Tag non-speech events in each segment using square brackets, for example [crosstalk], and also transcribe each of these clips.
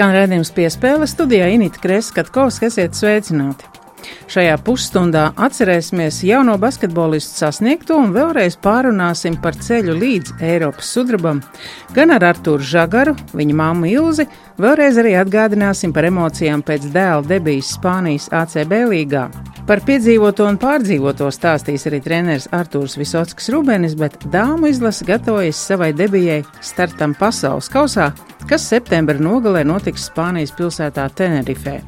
Skan redzējums piespēle studijā Inita Kreskatkovs, esiet sveicināti! Šajā pusstundā atcerēsimies jauno basketbolistu sasniegto un vēlreiz pārunāsim par ceļu līdz Eiropas sudrabam. Gan ar Artūru Žagaru, viņa māmu Ilzi, vēlreiz arī atgādināsim par emocijām pēc dēla debijas Spānijas ACB līgā. Par piedzīvoto un pārdzīvoto stāstīs arī treneris Artūrs Visotskis Rubenis, bet dāmu izlase gatavojas savai debijai startam pasaules kausā, kas septembra nogalē notiks Spānijas pilsētā Tenerifē.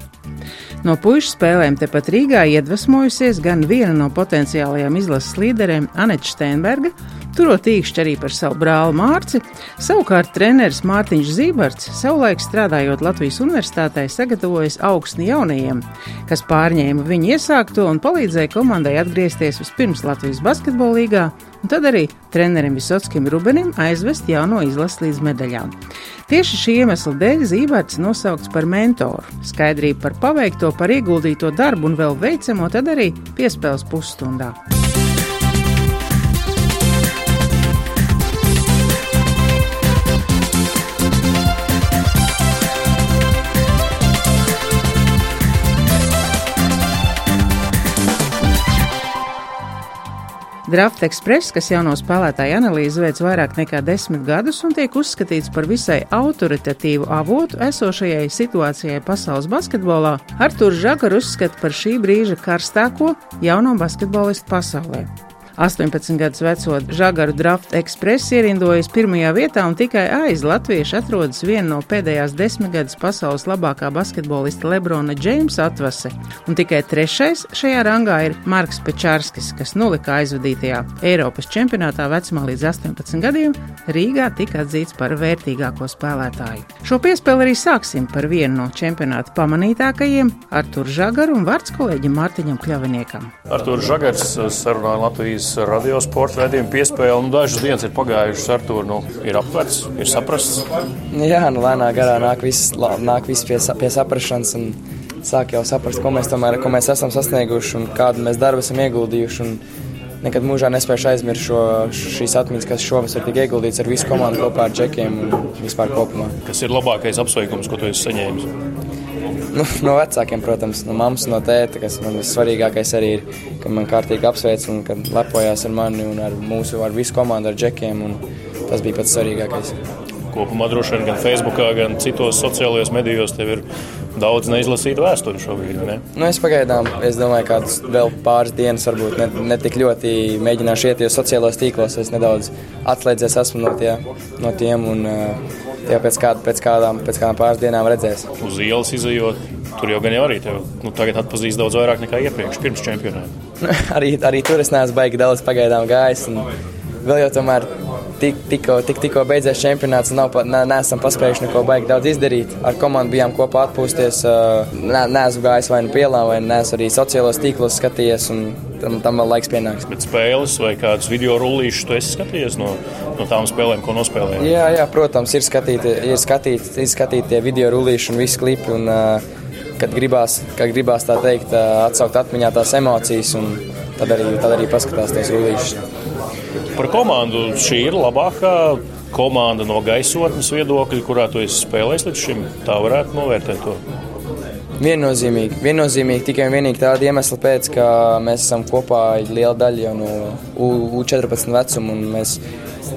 No puikas spēlēm tepat Rīgā iedvesmojusies gan viena no potenciālajām izlases līderiem, Anita Steinberga, turot īkšķi arī par savu brāli Mārci. Savukārt treneris Mārtiņš Zīberts savulaik strādājot Latvijas universitātē sagatavojas augstni jaunajiem, kas pārņēma viņa iesākto un palīdzēja komandai atgriezties vispirms Latvijas basketbolīgā un tad arī trenerim Visotskim Rubenim aizvest jauno izlasi līdz medaļām. Tieši šī iemesla dēļ Zīberts nosaukts par mentoru. Skaidrība par paveikto, par ieguldīto darbu un vēl veicamo tad arī piespēles pusstundā. Draft Express, kas jauno spēlētāju analīzi veic vairāk nekā desmit gadus un tiek uzskatīts par visai autoritatīvu avotu esošajai situācijai pasaules basketbolā, Artur Žagars uzskata par šī brīža karstāko jauno basketbolistu pasaulē. 18 gadus veco Žagaru Draft Express ierindojas pirmajā vietā un tikai aiz latviešu atrodas viena no pēdējās desmitgades pasaules labākā basketbolista Lebrona Džeimsa atvase, un tikai trešais šajā rangā ir Marks Pečārskis, kas nulika aizvadītajā Eiropas čempionātā vecumā līdz 18 gadiem Rīgā tika atzīts par vērtīgāko spēlētāju. Šo piespēli arī sāksim par vienu no čempionāta pamanītākajiem - Artur Žagaru un vārds kolēģim Mārtiņam Kļaviniekam. Artur Žagars sarunāja Latvijas Latvijas radiosporta raidījuma piespēle. Nu, dažas dienas ir pagājušas, ar to nu, ir aptverts, ir saprasts. Jā, nu, lēnā garā nāk viss, nāk viss pie, pie saprašanas. Sāk jau saprast, ko mēs, tomēr, ko mēs esam sasnieguši un kādu mēs darbu esam ieguldījuši. Nekad mūžā nespēju aizmirst šo, šīs atmiņas, kas šovasar tika ieguldīts ar visu komandu kopā ar džekiem un vispār kopumā. Kas ir labākais apsveikums, ko tu esi saņēmis? Nu, no vecākiem, protams, no mammas, no tēta, kas man vissvarīgākais arī ir, ka man kārtīgi apsveic un kad lepojās ar mani un ar mūsu, ar visu komandu, ar džekiem. Tas bija pats svarīgākais. Kopumā droši vien gan Facebookā, gan citos sociālajos medijos tev ir daudz neizlasītu vēsturi šobrīd. Ne? Nu, es pagaidām, es domāju, ka vēl pāris dienas, varbūt ne, ne tik ļoti mēģināšu iet uz sociālajos tīklos. Es nedaudz atslēdzies esmu no, tie, no tiem. Un, uh, jau pēc, kāda, pēc, kādām, pēc kādām pāris dienām redzēs. Uz ielas izējot, tur jau gan jau arī tevi nu, tagad atpazīst daudz vairāk nekā iepriekš, pirms čempionāta. [laughs] arī, arī tur es neesmu baigi daudz pagaidām gājis. Vēl jau tomēr tik, tikko, tik, tikko beidzies čempionāts, nav, ne, neesam paspējuši neko baigi daudz izdarīt. Ar komandu bijām kopā atpūsties. Ne, neesmu gājis vai nu pielā, vai neesmu arī sociālos tīklos skatījies. Tam, tam vēl laiks pienāks. Bet spēles vai kādus video rullīšus tu esi skatījies no, no tām spēlēm, ko nospēlēji? Jā, jā, protams, ir skatīti, ir skatīti, ir skatīti tie video rullīši un visi klipi. Un, kad gribās, kad gribās tā teikt, atsaukt atmiņā tās emocijas, un tad arī, tad arī paskatās tos rullīšus. Par komandu šī ir labākā komanda no gaisotnes viedokļa, kurā tu esi spēlējis līdz šim. Tā varētu novērtēt to. Viennozīmīgi, viennozīmīgi tikai un vienīgi tāda iemesla pēc, ka mēs esam kopā liela daļa no U14 vecuma. Mēs,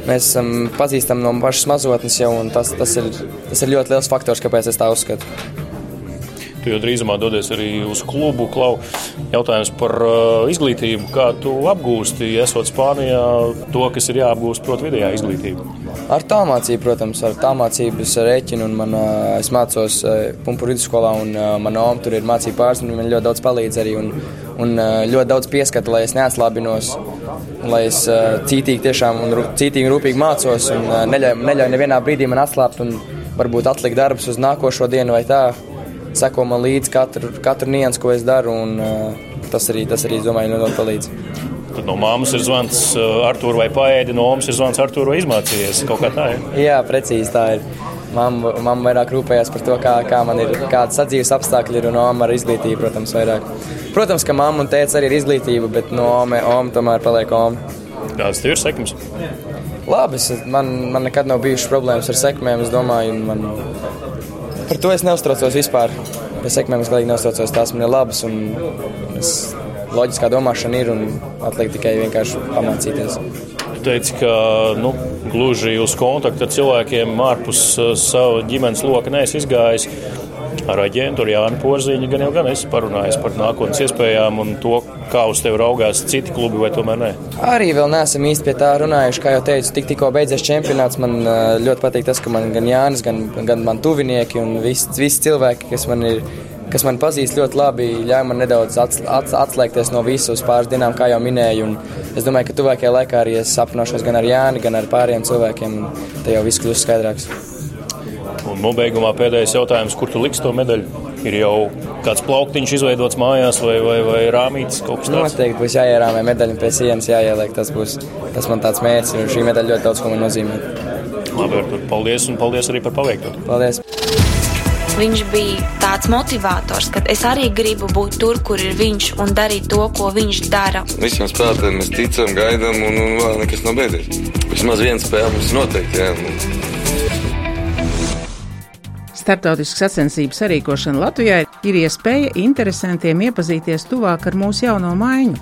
mēs esam pazīstami no pašas mazotnes jau, un tas, tas, ir, tas ir ļoti liels faktors, kāpēc es tā uzskatu. Tu jau drīzumā dodies arī uz klubu. Klau. Jautājums par uh, izglītību. Kā tu apgūsti, esot Spānijā, to, kas ir jāapgūst, proti, vidējā izglītība? Ar tālmācību, protams, ar tālmācību es rēķinu. Man, uh, es mācos uh, Punktu vidusskolā, un mana oma tur ir mācība pāris, un man ļoti daudz palīdz arī. Un, un ļoti daudz pieskata, lai es neatslābinos, lai es cītīgi, tiešām un cītīgi un rūpīgi mācos un neļauju neļauj nevienā brīdī man atslābt un varbūt atlikt darbus uz nākošo dienu vai tā seko man līdzi katru, katru niansu, ko es daru. Un, uh, tas arī, tas arī, domāju, ļoti palīdz. Tad no māmas ir zvans uh, Artur vai paēdi, no māmas ir zvans Artur vai izmācījies. Kaut kā tā ir. [laughs] Jā, precīzi tā ir. Mamma, mamma vairāk rūpējas par to, kā, kā man ir, kādas sadzīves apstākļi ir, un mamma ar izglītību, protams, vairāk. Protams, ka mamma un tēvs arī ir izglītība, bet no oma tomēr paliek oma. Kādas ir sekmes? Labi, es, man, man nekad nav bijušas problēmas ar sekmēm. Es domāju, man Par to es neuztraucos vispār. Par sekmēm es galīgi neuztraucos. Tās man ir labas un es, loģiskā domāšana ir un atliek tikai vienkārši pamācīties. Teici, ka nu, gluži uz kontaktu ar cilvēkiem ārpus uh, sava ģimenes loka neesi izgājis. Ar aģentu Jānu Porziņu gan jau gan esmu parunājis par nākotnes iespējām un to, kā uz tevi raugās citi klubi, vai tomēr ne? Arī vēl neesam īsti pie tā runājuši. Kā jau teicu, tik, tikko beidzies čempionāts. Man uh, ļoti patīk tas, ka man gan Jānis, gan, gan man tuvinieki un visi, visi cilvēki, kas man ir. Kas man pazīst ļoti labi, ļauj man nedaudz ats, ats, atslēgties no visas pāris dienām, kā jau minēju. Un es domāju, ka tuvākajā laikā arī es aprunāšos gan ar Jāni, gan ar pārējiem cilvēkiem. Tad jau viss kļūs skaidrāks. Un nobeigumā pēdējais jautājums, kur tu liksi to medaļu? Ir jau kāds plauktiņš izveidots mājās vai, vai, vai rāmītis kaut kas tāds? Noteikti būs jāierāmē medaļa pie sienas, jāieliek. Tas būs tas man tāds mērķis, un šī medaļa ļoti daudz ko man nozīmē. Labi, Artur, paldies un paldies arī par paveikto. Paldies! Viņš bija tāds motivators, ka es arī gribu būt tur, kur ir viņš un darīt to, ko viņš dara. Visiem spēlētājiem mēs ticam, gaidām, un, un vēl nekas nav beidzies. Vismaz viena spēle mums noteikti jā. Startautiskas sacensības sarīkošana Latvijā ir iespēja interesantiem iepazīties tuvāk ar mūsu jauno maiņu.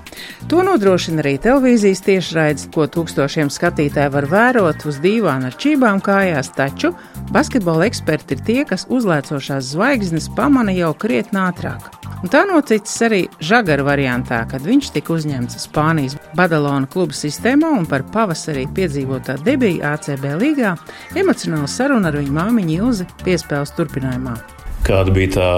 To nodrošina arī televīzijas tiešraides, ko tūkstošiem skatītāji var vērot uz dīvāna ar čībām kājās, taču basketbola eksperti ir tie, kas uzlēcošās zvaigznes pamana jau krietni ātrāk. Un tā noticis arī Žagara variantā, kad viņš tika uzņemts Spānijas Badalona kluba sistēmā un par pavasarī piedzīvotā debiju ACB līgā emocionāla saruna ar viņu māmiņu Ilzi piespēles turpinājumā. Kāda bija tā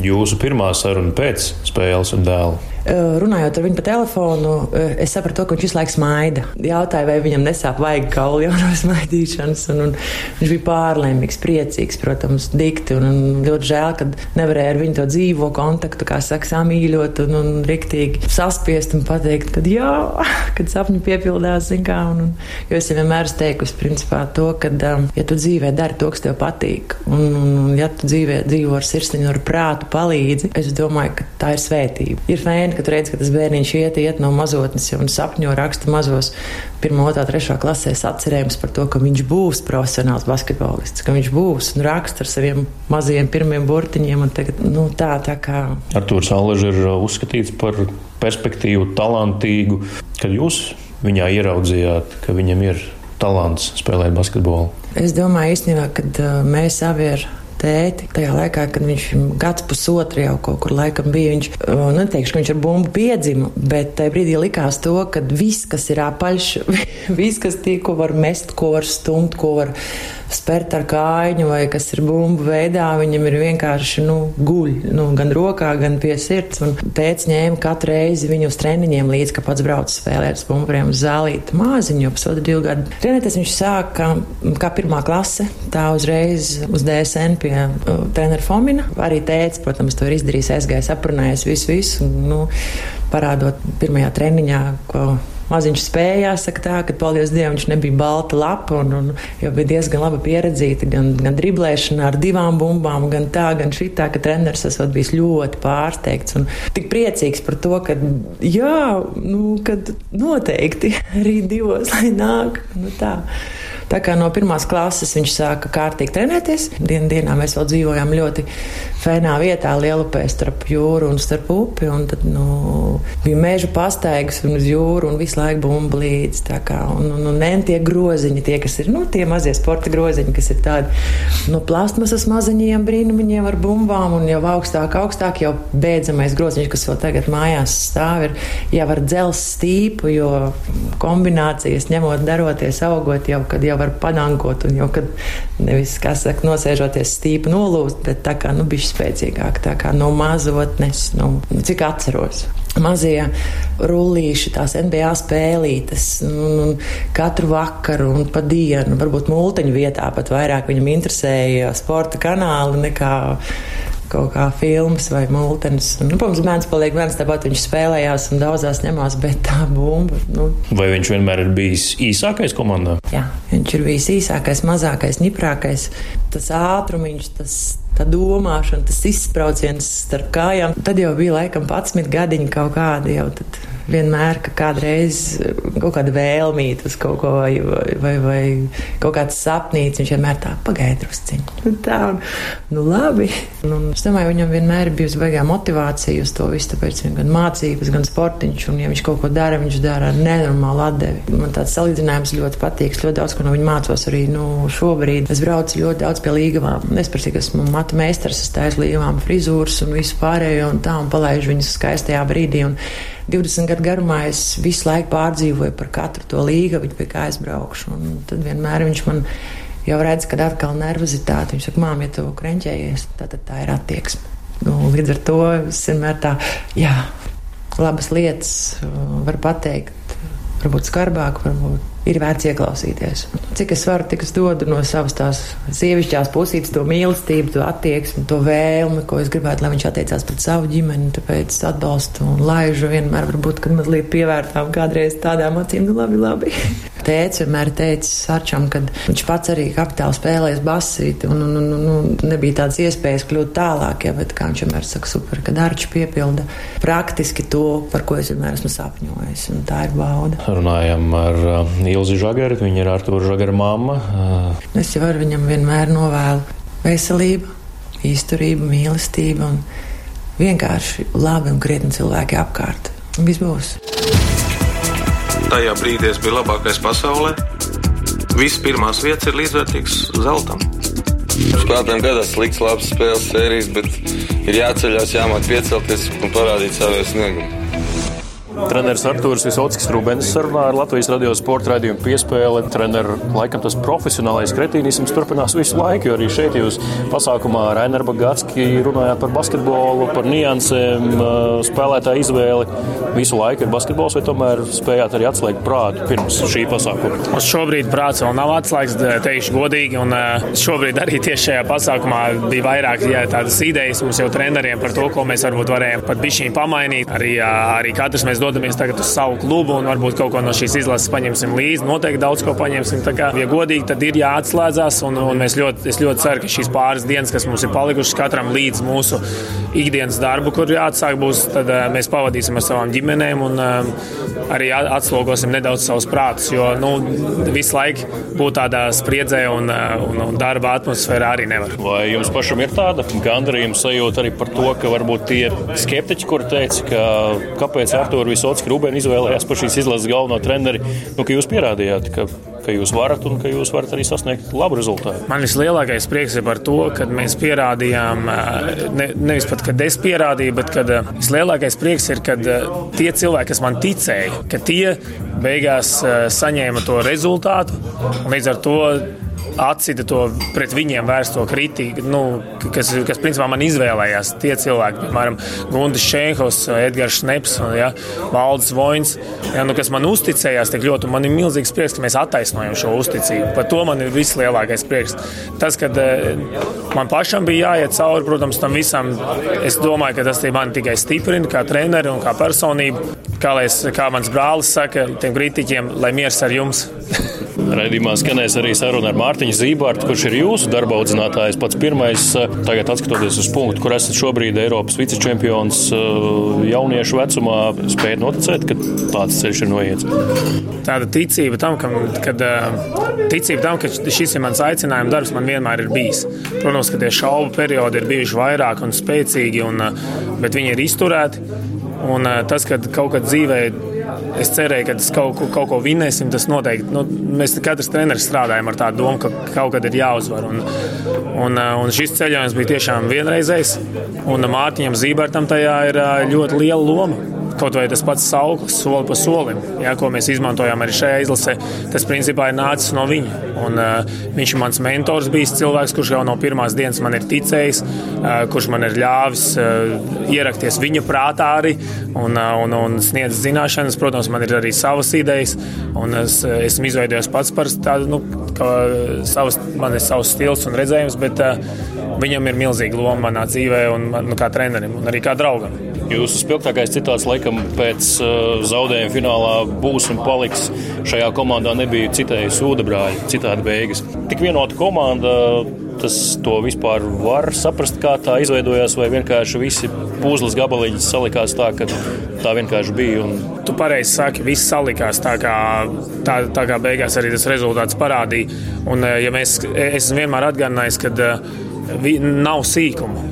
jūsu pirmā saruna pēc spēles ar dēlu? Runājot ar viņu pa telefonu, es sapratu, ka viņš visu laiku smaida. Jautāju, vai viņam nesāp vajag kauli jau no [laughs] smaidīšanas. Un, un viņš bija pārlēmīgs, priecīgs, protams, dikti. Un, un ļoti žēl, ka nevarēja ar viņu to dzīvo kontaktu, kā saka, samīļot un, un riktīgi saspiest un pateikt, ka jā, [laughs] kad sapņi piepildās, kā. Un, un, jo es vienmēr esmu teikusi, principā, to, ka, ja tu dzīvē dari to, kas tev patīk, un, un ja tu dzīvē dzīvo ar sirsniņu, ar prātu palīdzi, es domāju, ka tā ir svētība. Ir fēni, ka tu redzi, ka tas bērniņš iet, iet no mazotnes un sapņo raksta mazos 1, 2, 3 klasēs atcerējums par to, ka viņš būs profesionāls basketbolists, ka viņš būs un raksta ar saviem mazajiem pirmiem burtiņiem. Tagad, nu, tā, tā kā... Artūrs Allež ir uzskatīts par perspektīvu, talantīgu, kad jūs viņā ieraudzījāt, ka viņam ir talants spēlēt basketbolu. Es domāju, īstenībā, kad uh, mēs abi ar tēti. Tajā laikā, kad viņš gads pusotru jau kaut kur laikam bija, viņš neteikšu, ka viņš ar bumbu piedzima, bet tajā brīdī likās to, ka viss, kas ir apaļš, [laughs] viss, kas tie, ko var mest, ko var stumt, ko var spērt ar kājiņu vai kas ir bumbu veidā, viņam ir vienkārši nu, guļ, nu, gan rokā, gan pie sirds. Un tēvs ņēma katru reizi viņu uz treniņiem līdzi, ka pats brauc spēlēt uz pumpuriem uz zālīti māziņu, jau pusotru divu gadu. Trenēties viņš sāka kā pirmā klase, tā uzreiz uz DSN pie uh, trenera Fomina. Arī tēvs, protams, to ir izdarījis, aizgājis, aprunājis visu, visu. Nu, parādot pirmajā treniņā, ko maziņš spēja, jāsaka tā, ka, paldies Dievam, viņš nebija balta lapa un, un jau bija diezgan labi pieredzīta gan, gan driblēšanā ar divām bumbām, gan tā, gan šitā, ka treneris esot bijis ļoti pārsteigts un tik priecīgs par to, ka, jā, nu, kad noteikti [laughs] rīt divos, lai nāk, nu tā. Tā kā no pirmās klases viņš sāka kārtīgi trenēties. Dienu dienā mēs vēl dzīvojām ļoti fēnā vietā, Lielupē starp jūru un starp upi. Un tad nu, bija meža pastaigas un uz jūru un visu laiku bumba līdzi. Tā kā, un, un, un ne tie groziņi, tie, kas ir nu, tie mazie sporta groziņi, kas ir tādi no nu, plastmasas maziņiem brīnumiņiem ar bumbām un jau augstāk, augstāk jau beidzamais groziņš, kas vēl tagad mājās stāv, ir jau ar dzels stīpu, jo kombinācijas ņemot, daroties, augot jau, kad jau var panankot, un jau kad nevis, kā saka, nosēžoties stīpu nolūst, bet tā kā, nu, bišķi spēcīgāk, tā kā no mazotnes, nu, cik atceros. Mazie rullīši, tās NBA spēlītes, un, un katru vakaru un pa dienu, varbūt mūteņu vietā pat vairāk viņam interesēja sporta kanāli nekā kaut kā filmas vai mūtenes. Nu, protams, bērns paliek bērns, tāpat viņš spēlējās un daudzās ņemās, bet tā bumba. Nu. Vai viņš vienmēr ir bijis īsākais komandā? Jā, viņš ir bijis īsākais, mazākais, ņiprākais. Tas ātrumiņš, tas tā domāšana, tas izsprādziens starp kājām. Tad jau bija laikam 11 gadiņi kaut kādi jau. Tad vienmēr, ka kādreiz kaut kāda vēlmīta uz kaut ko vai, vai, vai, vai kaut kāds sapnīts, viņš vienmēr tā pagaida drusciņu. Nu, tā, un, nu labi. Un, es domāju, viņam vienmēr ir bijusi baigā motivācija uz to visu, tāpēc viņam gan mācības, gan sportiņš, un ja viņš kaut ko dara, viņš dara ar nenormālu atdevi. Man tāds salīdzinājums ļoti patīk, ļoti daudz, ko no viņa mācos arī nu, šobrīd. Es braucu ļoti daudz pie līgavām. Es par cik esmu matu meistars, es taisu līgavām frizūras un visu pārējo un tā, un palaižu viņas skaistajā brīdī. Un, 20 gadu garumā es visu laiku pārdzīvoju par katru to līgu, pie kā es braukšu. Un tad vienmēr viņš man jau redz, kad atkal nervozitāte. Viņš saka, māmiņa, ja tu krenķējies, tad tā ir attieksme. Nu, līdz ar to es vienmēr tā, jā, labas lietas var pateikt, varbūt skarbāk, varbūt ir vērts ieklausīties. Cik es varu, tik es dodu no savas tās sievišķās pusītes to mīlestību, to attieksmi, to vēlmi, ko es gribētu, lai viņš attiecās pret savu ģimeni. Tāpēc atbalstu un laižu vienmēr, varbūt, kad mazliet pievērtām kādreiz tādām acīm, nu labi, labi. [laughs] Tēvs vienmēr teica Arčam, ka viņš pats arī kapitāli spēlēs basīti un, un, un, un nebija tādas iespējas kļūt tālāk, ja, bet kā viņš vienmēr saka, super, kad Arčs piepilda praktiski to, par ko es vienmēr esmu sapņojis, un tā ir bauda. Runājam ar uh, Ilzi Žagari, viņa ir Artūra Žagara mamma. Uh, es jau ar viņam vienmēr novēlu veselību, izturību, mīlestību un vienkārši labi un krietni cilvēki apkārt. Viss būs. Tajā brīdī es biju labākais pasaulē. Visas pirmās vietas ir līdzvērtīgas zeltam. Spēlētājiem gadās slikts, labs spēles sērijas, bet ir jāceļās, jāmāk piecelties un parādīt savu sniegumu. Treneris Artūrs Visockis Rubens sarunā ar Latvijas radio sporta raidījumu piespēli. Treneru laikam tas profesionālais kretīnisms turpinās visu laiku, jo arī šeit jūs pasākumā Rainer Bagatski runājāt par basketbolu, par niansēm, spēlētāju izvēli. Visu laiku ir basketbols, vai tomēr spējāt arī atslēgt prātu pirms šī pasākuma? Uz šobrīd prāts vēl nav atslēgts, teikšu godīgi, un šobrīd arī tieši šajā pasākumā bija vairāk jā, tādas idejas mums jau treneriem par to, ko mēs varbūt varējām pat bišķiņi pamainīt. Arī, arī katrs mēs dodamies dodamies tagad uz savu klubu un varbūt kaut ko no šīs izlases paņemsim līdzi. Noteikti daudz ko paņemsim. Tā kā, ja godīgi, tad ir jāatslēdzas. Un, un mēs ļoti, ļoti ceru, ka šīs pāris dienas, kas mums ir palikušas katram līdz mūsu ikdienas darbu, kur jāatsāk būs, tad uh, mēs pavadīsim ar savām ģimenēm un uh, arī atslogosim nedaudz savus prātus. Jo nu, visu laiku būt tādā spriedzē un, uh, un, un darba atmosfērā arī nevar. Vai jums pašam ir tāda gandarījuma sajūta arī par to, ka varbūt tie skeptiķi, kuri teica, ka kāpēc Artur visu Otskis Rūbēns izvēlējās par šīs izlases galveno treneri, nu, ka jūs pierādījāt, ka, ka jūs varat un ka jūs varat arī sasniegt labu rezultātu. Man vislielākais prieks ir par to, ka mēs pierādījām, ne, nevis pat, kad es pierādīju, bet kad vislielākais prieks ir, kad tie cilvēki, kas man ticēja, ka tie beigās saņēma to rezultātu un līdz ar to atsita to pret viņiem vērsto kritiku, nu, kas, kas principā man izvēlējās. Tie cilvēki, piemēram, Guntis Šenhovs, Edgars Šneps, ja, Valdis Voins, ja, nu, kas man uzticējās tik ļoti. Man ir milzīgs prieks, ka mēs attaisnojam šo uzticību. Par to man ir vislielākais prieks. Tas, kad eh, man pašam bija jāiet cauri, protams, tam visam, es domāju, ka tas man tikai stiprina kā treneri un kā personību. Kā, es, kā mans brālis saka, tiem kritiķiem, lai miers ar jums. [laughs] Raidījumā skanēs arī saruna ar Mārtiņu Zībārtu, kurš ir jūsu darba audzinātājs. Pats pirmais, tagad skatoties uz punktu, kur esat šobrīd Eiropas vicečempions jauniešu vecumā, spējat noticēt, ka tāds ceļš ir noiets. Tāda ticība tam, ka, kad, ticība tam, ka šis ir mans aicinājuma darbs, man vienmēr ir bijis. Protams, ka tie šaubu periodi ir bijuši vairāk un spēcīgi, un, bet viņi ir izturēti. Un tas, ka kaut kad dzīvē es cerēju, ka kaut, kaut ko vinēsim. Tas noteikti. Nu, mēs katrs treneris strādājam ar tādu domu, ka kaut kad ir jāuzvar. Un, un, un šis ceļojums bija tiešām vienreizējs. Un Mārtiņam Zībertam tajā ir ļoti liela loma. Kaut vai tas pats sauklis, soli pa solim, ja, ko mēs izmantojām arī šajā izlasē, tas principā ir nācis no viņa. Un, uh, viņš ir mans mentors, bijis cilvēks, kurš jau no pirmās dienas man ir ticējis, uh, kurš man ir ļāvis uh, ierakties viņa prātā arī un, uh, un, un sniedz zināšanas. Protams, man ir arī savas idejas, un es esmu izveidojis pats par tādu, nu, savas, man ir savs stils un redzējums, bet uh, viņam ir milzīga loma manā dzīvē un nu, kā trenerim un arī kā draugam. Jūsu spilgtākais citāts laikam pēc uh, zaudējuma finālā būs un paliks. Šajā komandā nebija citēji sūda brāļi, citādi beigas. Tik vienota komanda tas to vispār var saprast, kā tā izveidojās, vai vienkārši visi puzles gabaliņi salikās tā, ka tā vienkārši bija. Un... Tu pareizi saki, viss salikās tā kā, tā, tā kā beigās arī tas rezultāts parādīja. Un, ja mēs, es vienmēr atgādināju, ka nav sīkumu.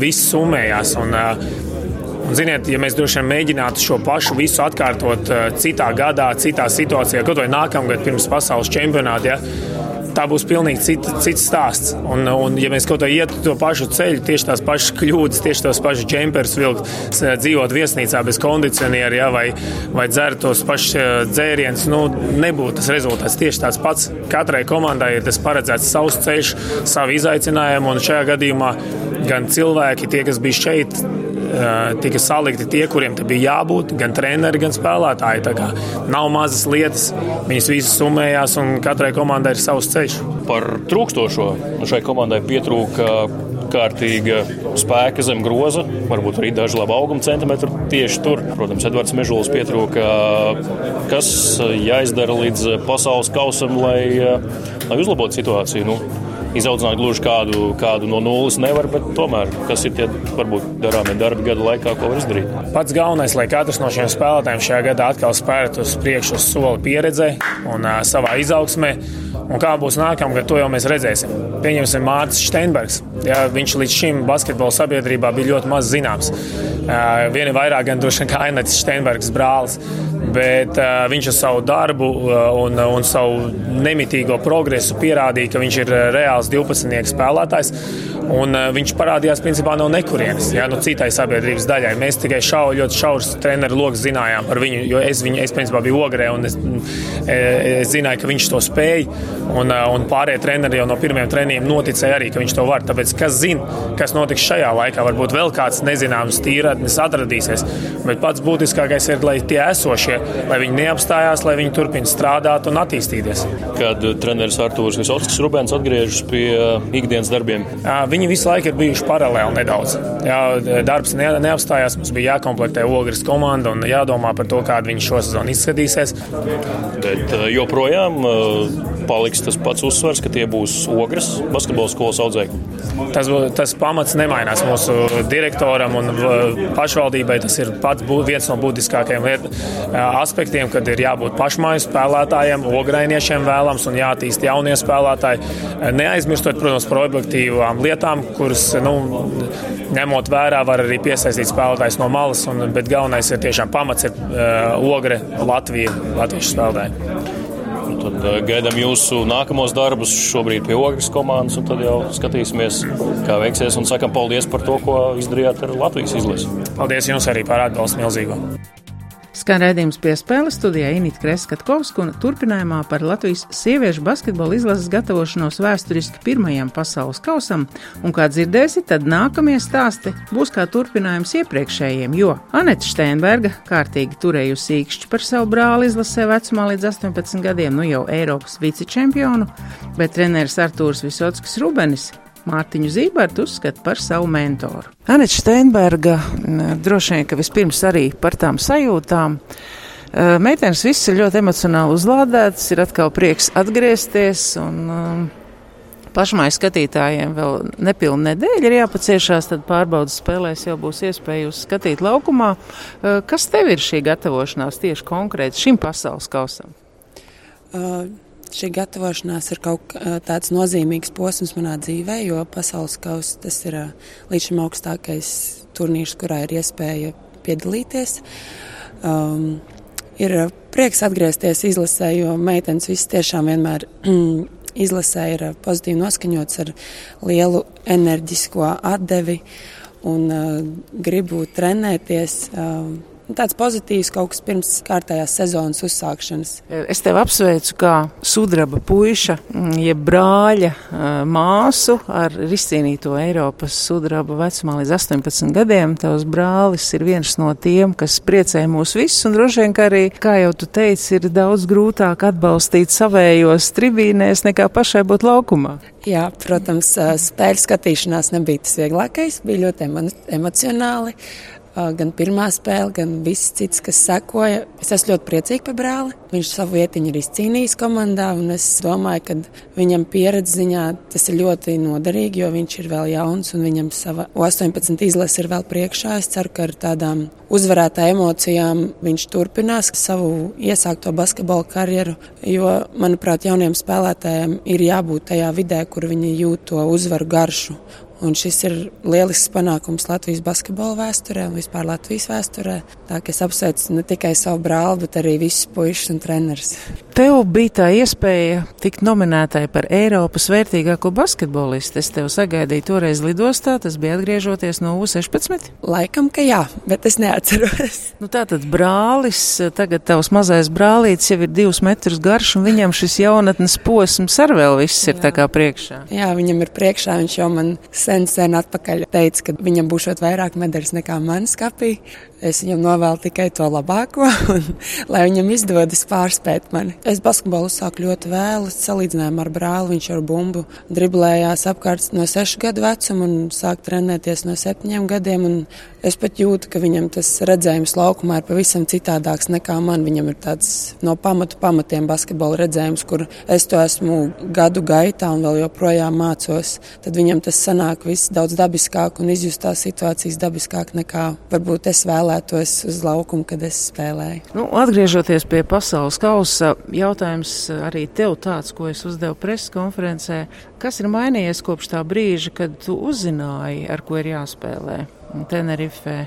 Viss summējās. Un, Un, ziniet, ja mēs droši vien mēģinātu šo pašu visu atkārtot citā gadā, citā situācijā, kaut vai nākamgad pirms pasaules čempionāta, ja, tā būs pilnīgi cita, cits stāsts. Un, un, ja mēs kaut kā ietu to pašu ceļu, tieši tās pašas kļūdas, tieši tos pašus džemperus vilkt, dzīvot viesnīcā bez kondicioniera, ja, vai, vai dzert tos pašus dzērienus, nu, nebūtu tas rezultāts tieši tāds pats. Katrai komandai ir tas paredzēts savs ceļš, savi izaicinājumi, un šajā gadījumā gan cilvēki, tie, kas bija šeit, tika salikti tie, kuriem bija jābūt, gan treneri, gan spēlētāji. Tā kā nav mazas lietas, viņas visas summējās, un katrai komandai ir savs ceļš. Par trūkstošo šai komandai pietrūka kārtīga spēka zem groza, varbūt arī daži labi auguma centimetri tieši tur. Protams, Edvards Mežulis pietrūka, kas jāizdara līdz pasaules kausam, lai, lai uzlabotu situāciju. Nu, izaudzināt gluži kādu, kādu no nulles nevar, bet tomēr kas ir tie varbūt darāmie darbi gada laikā, ko var izdarīt. Pats galvenais, lai katrs no šiem spēlētājiem šajā gadā atkal spērtu uz priekšu uz soli pieredzē un uh, savā izaugsmē. Un kā būs nākamgad, to jau mēs redzēsim. Pieņemsim Mārcis Steinbergs. Ja, viņš līdz šim basketbola sabiedrībā bija ļoti maz zināms. Viena vairāk gan droši vien kā Ainacis Steinbergs brālis bet uh, viņš ar savu darbu uh, un, un savu nemitīgo progresu pierādīja, ka viņš ir reāls 12 spēlētājs. Un, uh, viņš parādījās principā no nekurienes, ja, no citai sabiedrības daļai. Mēs tikai šau, ļoti šaurs treneru lokus zinājām par viņu, jo es, viņu, es principā biju ogrē un es, es zināju, ka viņš to spēj. Un, un pārējie treneri jau no pirmiem treniņiem noticēja arī, ka viņš to var. Tāpēc, kas zina, kas notiks šajā laikā, varbūt vēl kāds nezināms tīradnis atradīsies. Bet pats būtiskākais ir, lai tie esošie lai viņi neapstājās, lai viņi turpina strādāt un attīstīties. Kad treneris Artūrs Visovskis Rubens atgriežas pie uh, ikdienas darbiem? Viņi visu laiku ir bijuši paralēli nedaudz. Jā, darbs ne, neapstājās, mums bija jākomplektē ogres komanda un jādomā par to, kāda viņa šosezon izskatīsies. Bet joprojām paliks tas pats uzsvers, ka tie būs ogres basketbola skolas audzēkņi. Tas, tas pamats nemainās mūsu direktoram un pašvaldībai. Tas ir pats viens no būtiskākajiem liet, aspektiem, kad ir jābūt pašmāju spēlētājiem, ograiniešiem vēlams un jātīst jaunie spēlētāji. Neaizmirstot, protams, par objektīvām lietām, kuras, nu, ņemot vērā, var arī piesaistīt spēlētājus no malas, un, bet galvenais ir tiešām pamats ir uh, ogre Latvija, latviešu spēlētāji. Tad gaidām jūsu nākamos darbus šobrīd pie ogres komandas, un tad jau skatīsimies, kā veiksies. Un sakam paldies par to, ko izdarījāt ar Latvijas izlasi. Paldies jums arī par atbalstu milzīgo! Skan redzējums piespēle studijā Inita Kreskatkovska un turpinājumā par Latvijas sieviešu basketbola izlases gatavošanos vēsturiski pirmajam pasaules kausam, un kā dzirdēsi, tad nākamie stāsti būs kā turpinājums iepriekšējiem, jo Aneta Steinberga kārtīgi turējusi īkšķi par savu brāli izlasē vecumā līdz 18 gadiem, nu jau Eiropas vicečempionu, bet treneris Artūrs Visotskis Rubenis Mārtiņu Zībertu uzskata par savu mentoru. Anita Steinberga droši vien, ka vispirms arī par tām sajūtām. Meitenes viss ir ļoti emocionāli uzlādētas, ir atkal prieks atgriezties un pašmāju skatītājiem vēl nepilna nedēļa ir jāpaciešās, tad pārbaudas spēlēs jau būs iespēja uz skatīt laukumā. Kas tev ir šī gatavošanās tieši konkrēti šim pasaules kausam? Uh šī gatavošanās ir kaut tāds nozīmīgs posms manā dzīvē, jo pasaules kausa tas ir līdz šim augstākais turnīrs, kurā ir iespēja piedalīties. Um, ir prieks atgriezties izlasē, jo meitenes viss tiešām vienmēr [clears throat] izlasē ir pozitīvi noskaņots ar lielu enerģisko atdevi un uh, gribu trenēties. Uh, tāds pozitīvs kaut kas pirms kārtējās sezonas uzsākšanas. Es tevi apsveicu kā sudraba puiša, mm, jeb brāļa māsu ar izcīnīto Eiropas sudraba vecumā līdz 18 gadiem. Tavs brālis ir viens no tiem, kas priecē mūs visus, un droši vien, ka arī, kā jau tu teici, ir daudz grūtāk atbalstīt savējos tribīnēs nekā pašai būt laukumā. Jā, protams, spēļu skatīšanās nebija tas vieglākais, bija ļoti emocionāli. Gan pirmā spēle, gan viss cits, kas sekoja. Es esmu ļoti priecīga par brāli. Viņš savu vietiņu ir izcīnījis komandā, un es domāju, ka viņam pieredzi ziņā tas ir ļoti noderīgi, jo viņš ir vēl jauns un viņam sava 18 izlase ir vēl priekšā. Es ceru, ka ar tādām uzvarētā emocijām viņš turpinās savu iesākto basketbola karjeru, jo, manuprāt, jauniem spēlētājiem ir jābūt tajā vidē, kur viņi jūt to uzvaru garšu. Un šis ir lielisks panākums Latvijas basketbola vēsturē un vispār Latvijas vēsturē. Tā kā es apsveicu ne tikai savu brāli, bet arī visus puikas un trenerus. Tev bija tā iespēja tikt nominētai par Eiropas vērtīgāko basketbolistu. Es tev sagaidīju toreiz lidostā, tas bija atgriežoties no U16. Laikam, ka jā, bet es neatceros. [laughs] Nu, tā tad brālis, tagad tavs mazais brālītis jau ir divus metrus garš, un viņam šis jaunatnes posms ar vēl viss ir jā. tā kā priekšā. Jā, viņam ir priekšā, viņš jau man sen, sen atpakaļ teica, ka viņam būs vairāk medaļas nekā man skapī. Es viņam novēlu tikai to labāko, [laughs] un lai viņam izdodas pārspēt mani. Es basketbolu sāku ļoti vēlu, salīdzinājumā ar brāli. Viņš ar bumbu driblējās apkārt no sešu gadu vecuma un sāk trenēties no septiņiem gadiem. Es pat jūtu, ka viņam tas redzējums laukumā ir pavisam citādāks nekā man. Viņam ir tāds no pamatu pamatiem basketbola redzējums, kur es to esmu gadu gaitā un vēl joprojām mācos. Tad viņam tas sanāk viss daudz dabiskāk un izjust tās situācijas dabiskāk nekā varbūt es vēlētos uz laukumu, kad es spēlēju. Nu, atgriežoties pie pasaules kausa, jautājums arī tev tāds, ko es uzdevu preses konferencē. Kas ir mainījies kopš tā brīža, kad tu uzzināji, ar ko ir jāspēlē Tenerifē?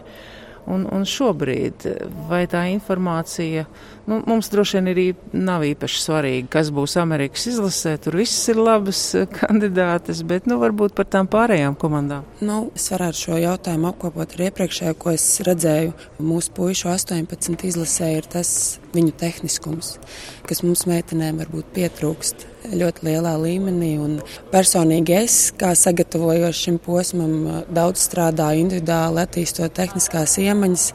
Un, un šobrīd, vai tā informācija nu, mums droši vien ir nav īpaši svarīga, kas būs Amerikas izlasē. Tur viss ir labas kandidātes, bet nu, varbūt par tām pārējām komandām. Nu, es varētu šo jautājumu apkopot ar iepriekšējo, ko es redzēju. Mūsu puišu 18 izlasē ir tas viņu tehniskums, kas mums meitenēm varbūt pietrūkst ļoti lielā līmenī. Un personīgi es, kā sagatavojos šim posmam, daudz strādāju individuāli, attīstot tehniskās iemaņas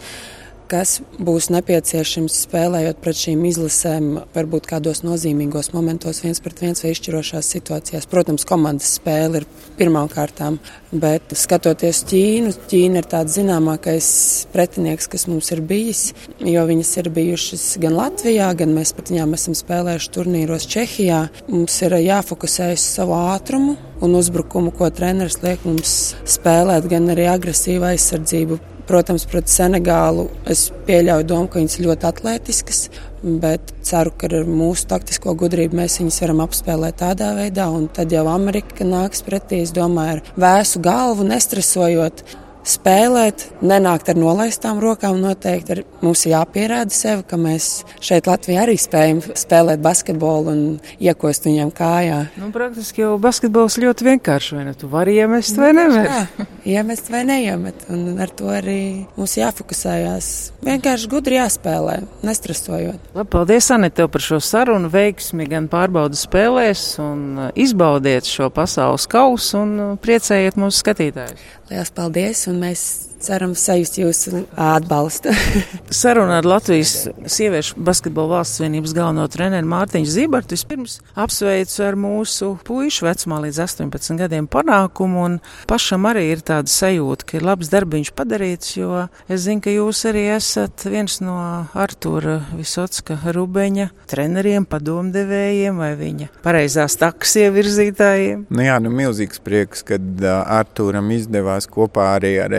kas būs nepieciešams spēlējot pret šīm izlasēm, varbūt kādos nozīmīgos momentos, viens pret viens vai izšķirošās situācijās. Protams, komandas spēle ir pirmām kārtām, bet skatoties Ķīnu, Ķīna ir tāds zināmākais pretinieks, kas mums ir bijis, jo viņas ir bijušas gan Latvijā, gan mēs pret viņām esam spēlējuši turnīros Čehijā. Mums ir jāfokusējas savu ātrumu un uzbrukumu, ko treneris liek mums spēlēt, gan arī agresīvu aizsardzību Protams, pret Senegālu es pieļauju domu, ka viņas ir ļoti atletiskas, bet ceru, ka ar mūsu taktisko gudrību mēs viņus varam apspēlēt tādā veidā, un tad jau Amerika nāks pretī, es domāju, ar vēsu galvu, nestresojot spēlēt, nenākt ar nolaistām rokām. Noteikti ir, mums ir jāpierāda sev, ka mēs šeit Latvijā arī spējam spēlēt basketbolu un iekost viņam kājā. Nu, praktiski jau basketbols ļoti vienkārši. Vai ne? Tu vari iemest vai nu, nevar? Jā, iemest vai neiemet. Un ar to arī mums jāfokusējās. Vienkārši gudri jāspēlē, nestresojot. Labi, paldies, Anita, tev par šo sarunu. Veiksmi gan pārbaudas spēlēs un uh, izbaudiet šo pasaules kausu un uh, priecējiet mūsu skatītājus. Lielas paldies, un mēs ceram sajust jūsu atbalstu. [laughs] Saruna ar Latvijas sieviešu basketbola valsts vienības galveno treneru Mārtiņu Zibartu vispirms apsveicu ar mūsu puišu vecumā līdz 18 gadiem panākumu, un pašam arī ir tāda sajūta, ka ir labs darbiņš padarīts, jo es zinu, ka jūs arī esat viens no Artūra Visotska Rubeņa treneriem, padomdevējiem vai viņa pareizās takas ievirzītājiem. Nu jā, nu milzīgs prieks, kad Artūram izdevās kopā arī ar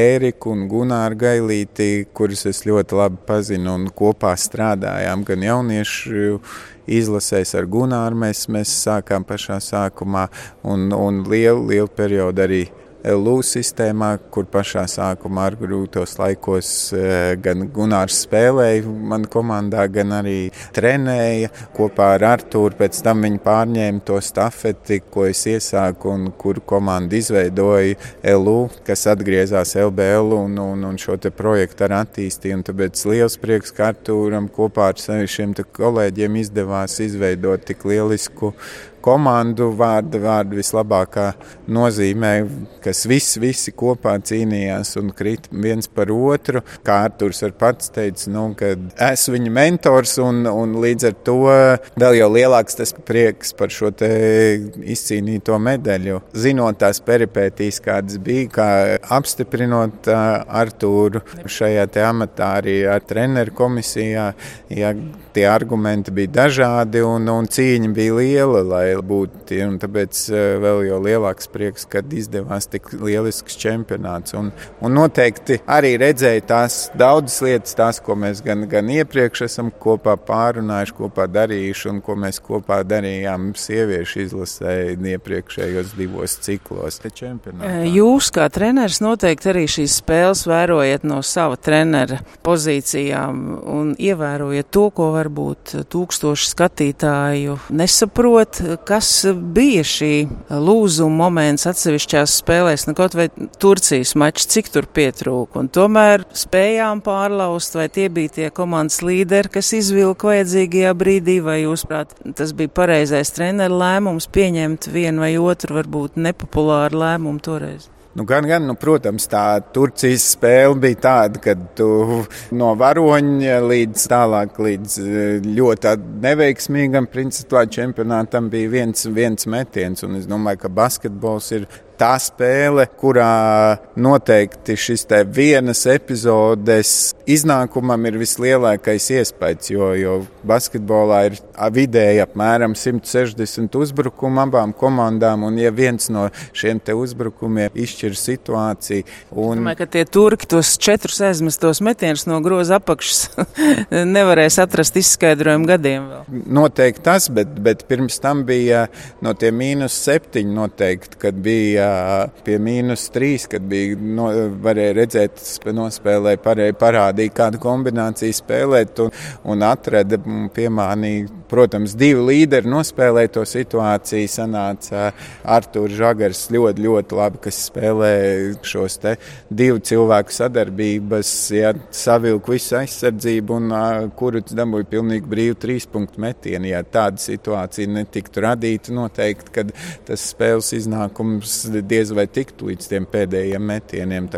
Ēriku un Gunāru Gailīti, kurus es ļoti labi pazinu un kopā strādājām gan jauniešu izlasēs ar Gunāru. Mēs, mēs sākām pašā sākumā un, un lielu, lielu periodu arī LU sistēmā, kur pašā sākumā ar grūtos laikos eh, gan Gunārs spēlēja man komandā, gan arī trenēja kopā ar Artūru. Pēc tam viņi pārņēma to stafeti, ko es iesāku un kur komanda izveidoja LU, kas atgriezās LBL un, un, un šo projektu ar attīstīju. Tāpēc liels prieks, ka Artūram kopā ar sevi šiem kolēģiem izdevās izveidot tik lielisku komandu vārdu, vārdu vislabākā nozīmē, kas visi, visi kopā cīnījās un krīt viens par otru. Kā Arturs ar pats teica, nu, ka esmu viņa mentors un, un līdz ar to vēl jau lielāks tas prieks par šo izcīnīto medaļu. Zinot tās peripētīs, kādas bija, kā apstiprinot Artūru šajā amatā arī ar treneru komisijā, ja tie argumenti bija dažādi un, un cīņa bija liela, lai būtu tie. Tāpēc vēl jau lielāks prieks, kad izdevās tik lielisks čempionāts. Un, un noteikti arī redzēja tās daudzas lietas, tās, ko mēs gan, gan iepriekš esam kopā pārunājuši, kopā darījuši un ko mēs kopā darījām sieviešu izlasē iepriekšējos divos ciklos. Jūs kā treneris noteikti arī šīs spēles vērojat no sava trenera pozīcijām un ievērojat to, ko varbūt tūkstoši skatītāju nesaprot, kas bija šī lūzuma moments atsevišķās spēlēs, nu kaut vai Turcijas mačs, cik tur pietrūka, un tomēr spējām pārlaust, vai tie bija tie komandas līderi, kas izvilka vajadzīgajā brīdī, vai jūs prāt, tas bija pareizais treneru lēmums pieņemt vienu vai otru varbūt nepopulāru lēmumu toreiz? Nu, gan, gan, nu, protams, tā Turcijas spēle bija tāda, ka tu no varoņa līdz tālāk, līdz eh, ļoti neveiksmīgam principā čempionātam bija viens, viens metiens. Un es domāju, ka basketbols ir tā spēle, kurā noteikti šis vienas epizodes iznākumam ir vislielākais iespējas, jo, jo basketbolā ir vidēji apmēram 160 uzbrukumu abām komandām, un ja viens no šiem uzbrukumiem izšķir situāciju. Un... Domāju, ka tie turki tos četrus aizmestos metienus no groza apakšas [laughs] nevarēs atrast izskaidrojumu gadiem vēl. Noteikti tas, bet, bet pirms tam bija no tiem mīnus septiņi noteikti, kad bija pie mīnus trīs, kad bija no, varēja redzēt, nospēlēja, varēja parādīt, kādu kombināciju spēlēt un, un atrada piemānīja. Protams, divi līderi nospēlēja to situāciju. Sanāca Artūrs Žagars ļoti, ļoti labi, kas spēlē šos te divu cilvēku sadarbības, ja savilku visu aizsardzību un kuru dabūja pilnīgi brīvu trīs punktu metienu. Ja tāda situācija netiktu radīta, noteikti, kad tas spēles iznākums diez vai tiktu līdz tiem pēdējiem metieniem.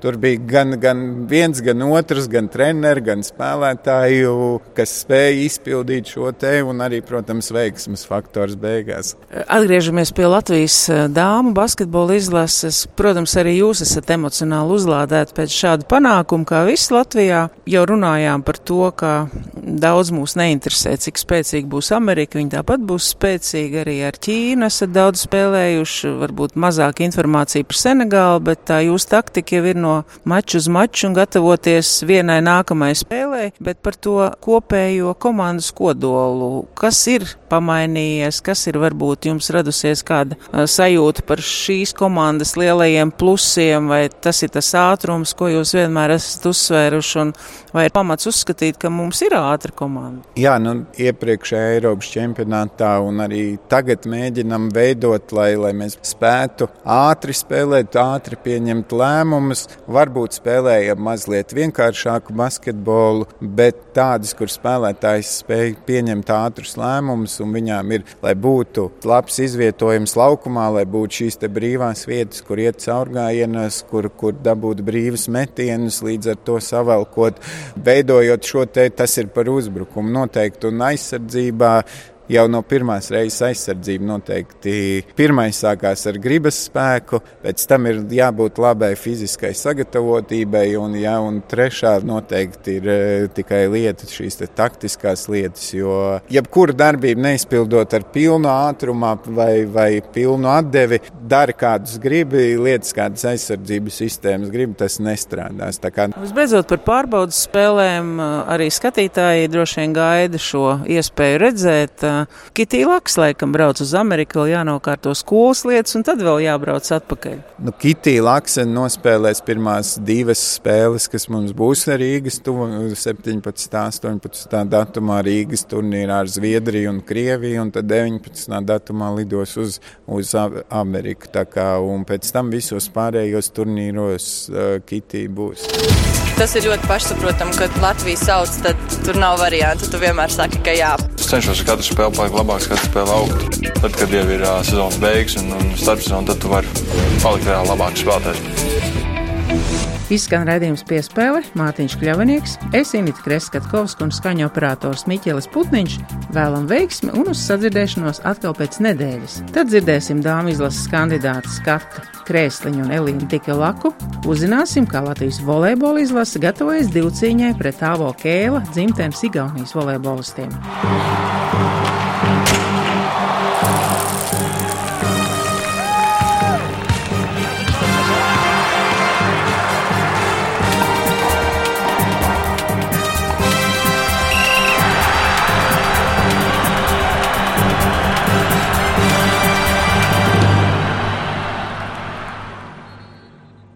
Tur bija gan, gan viens, gan otrs, gan treneris, gan spēlētāju, kas spēja izpildīt šo te un arī, protams, veiksmes faktors beigās. Atgriežamies pie Latvijas eh, dāmu basketbola izlases. Protams, arī jūs esat emocionāli uzlādēti pēc šāda panākuma, kā viss Latvijā. Jau runājām par to, ka daudz mūs neinteresē, cik spēcīga būs Amerika. Viņa tāpat būs spēcīga arī ar Ķīnu. Esat daudz spēlējuši, varbūt mazāk vairāk informācija par Senegālu, bet tā jūsu taktika jau ir no maču uz maču un gatavoties vienai nākamajai spēlē, bet par to kopējo komandas kodolu. Kas ir pamainījies, kas ir varbūt jums radusies kāda sajūta par šīs komandas lielajiem plusiem, vai tas ir tas ātrums, ko jūs vienmēr esat uzsvēruši, un vai ir pamats uzskatīt, ka mums ir ātra komanda? Jā, nu iepriekšējā Eiropas čempionātā un arī tagad mēģinam veidot, lai, lai mēs spētu ātri spēlēt, ātri pieņemt lēmumus. Varbūt spēlējam mazliet vienkāršāku basketbolu, bet tādas, kur spēlētājs spēj pieņemt ātrus lēmumus, un viņām ir, lai būtu labs izvietojums laukumā, lai būtu šīs brīvās vietas, kur iet caurgājienas, kur, kur dabūt brīvus metienus, līdz ar to savalkot, veidojot šo te, tas ir par uzbrukumu noteikti un aizsardzībā jau no pirmās reizes aizsardzība noteikti pirmais sākās ar gribas spēku, pēc tam ir jābūt labai fiziskai sagatavotībai, un, ja, un trešā noteikti ir e, tikai lieta, šīs taktiskās lietas, jo jebkuru darbību neizpildot ar pilnu ātrumu vai, vai pilnu atdevi, dari kādus gribi, lietas kādas aizsardzības sistēmas gribi, tas nestrādās. Kā... Visbeidzot par pārbaudas spēlēm, arī skatītāji droši vien gaida šo iespēju redzēt. Kitī Laks laikam brauc uz Ameriku, vēl jānokārto skolas lietas, un tad vēl jābrauc atpakaļ. Nu, Kitī Laksen nospēlēs pirmās divas spēles, kas mums būs Rīgas tuvu 17. 18. datumā Rīgas turnīrā ar Zviedriju un Krieviju, un tad 19. datumā lidos uz, uz Ameriku. Tā kā, un pēc tam visos pārējos turnīros uh, Kitī būs. Tas ir ļoti pašsaprotami, kad Latvijas sauc, tad tur nav variantu. Tu vienmēr saki, ka jā. Es cenšos katru spēli palikt labāks, katru spēli augt. Tad, kad jau ir uh, sezonas beigas un, un starpsezona, tad tu vari palikt vēl labāks spēlētājs. Izskan redzējums piespēle Mārtiņš Kļavinieks, es Inita Kreskatkovska un skaņu operators Miķelis Putniņš vēlam veiksmi un uz sadzirdēšanos atkal pēc nedēļas. Tad dzirdēsim dāmu izlases kandidātu Skatu Krēsliņu un Elīnu Tikelaku, uzzināsim, kā Latvijas volejbola izlase gatavojas divcīņai pret Tāvo Kēla dzimtenes Igaunijas volejbolistiem.